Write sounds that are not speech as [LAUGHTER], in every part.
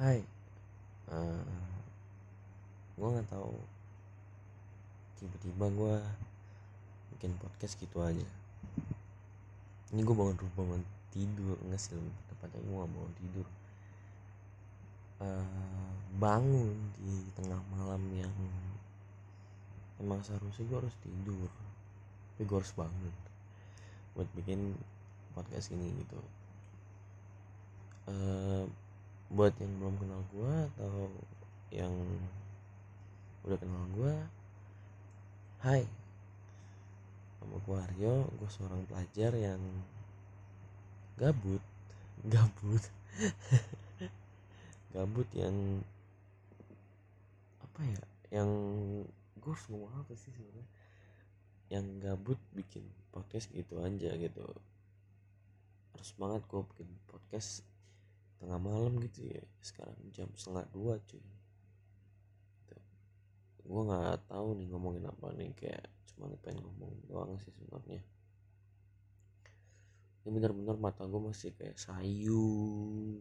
Hai, uh, gue nggak tahu tiba-tiba gue bikin podcast gitu aja. Ini gue bangun bangun tidur nggak sih lebih tepatnya gue gak bangun tidur. Uh, bangun di tengah malam yang emang seharusnya gue harus tidur, tapi gue harus bangun buat bikin podcast ini gitu. Uh, buat yang belum kenal gue atau yang udah kenal gue hai nama gue Aryo gue seorang pelajar yang gabut [LAUGHS] gabut gabut yang apa ya yang gue ngomong apa sih sebenarnya? Yang gabut bikin podcast gitu aja gitu. Harus banget gue bikin podcast tengah malam gitu ya sekarang jam setengah dua cuy. Gitu. gue nggak tahu nih ngomongin apa nih kayak cuma pengen ngomong doang sih sebenarnya. Ini bener-bener mata gue masih kayak sayu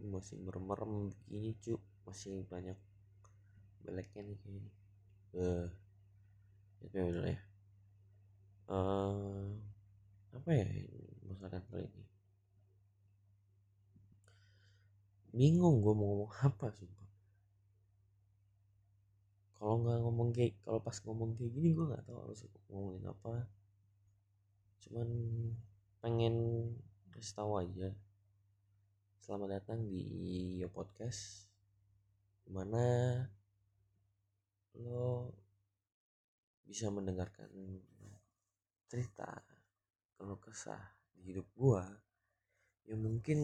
masih merem-merem begini cu. Masih banyak beleknya nih kayaknya. Eh itu ya udah ya. Uh, apa ya masalah kali ini bingung gue mau ngomong [LAUGHS] apa sumpah. Kalau nggak ngomong kayak kalau pas ngomong kayak gini gue nggak tahu harus ngomongin apa. Cuman pengen kasih tahu aja. Selamat datang di Yo Podcast di mana lo bisa mendengarkan cerita kalau kesah di hidup gua. Yang mungkin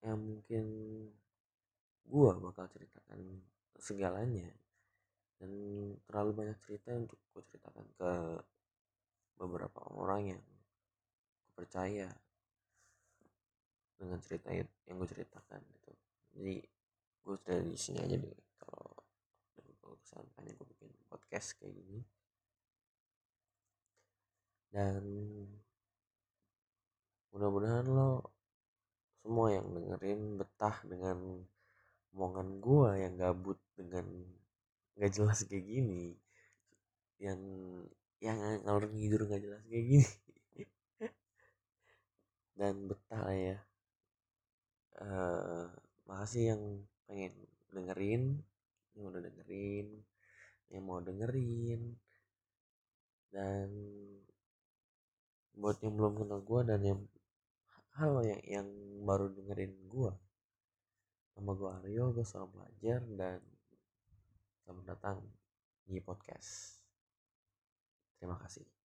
yang mungkin gua bakal ceritakan segalanya. Dan terlalu banyak cerita untuk gue ceritakan ke beberapa orang yang percaya dengan cerita yang gue ceritakan gitu. Jadi gue sudah di sini aja deh kalau kalau kesampaian gue bikin podcast kayak gini. Dan mudah-mudahan lo semua yang dengerin betah dengan omongan gua yang gabut dengan nggak jelas kayak gini yang yang ngalor ngidur nggak jelas kayak gini. [LAUGHS] Dan betah ya. Uh, makasih yang pengen dengerin yang udah dengerin yang mau dengerin. Dan buat yang belum kenal gue dan yang halo yang yang baru dengerin gue nama gue Aryo gue seorang pelajar dan selamat datang di podcast. Terima kasih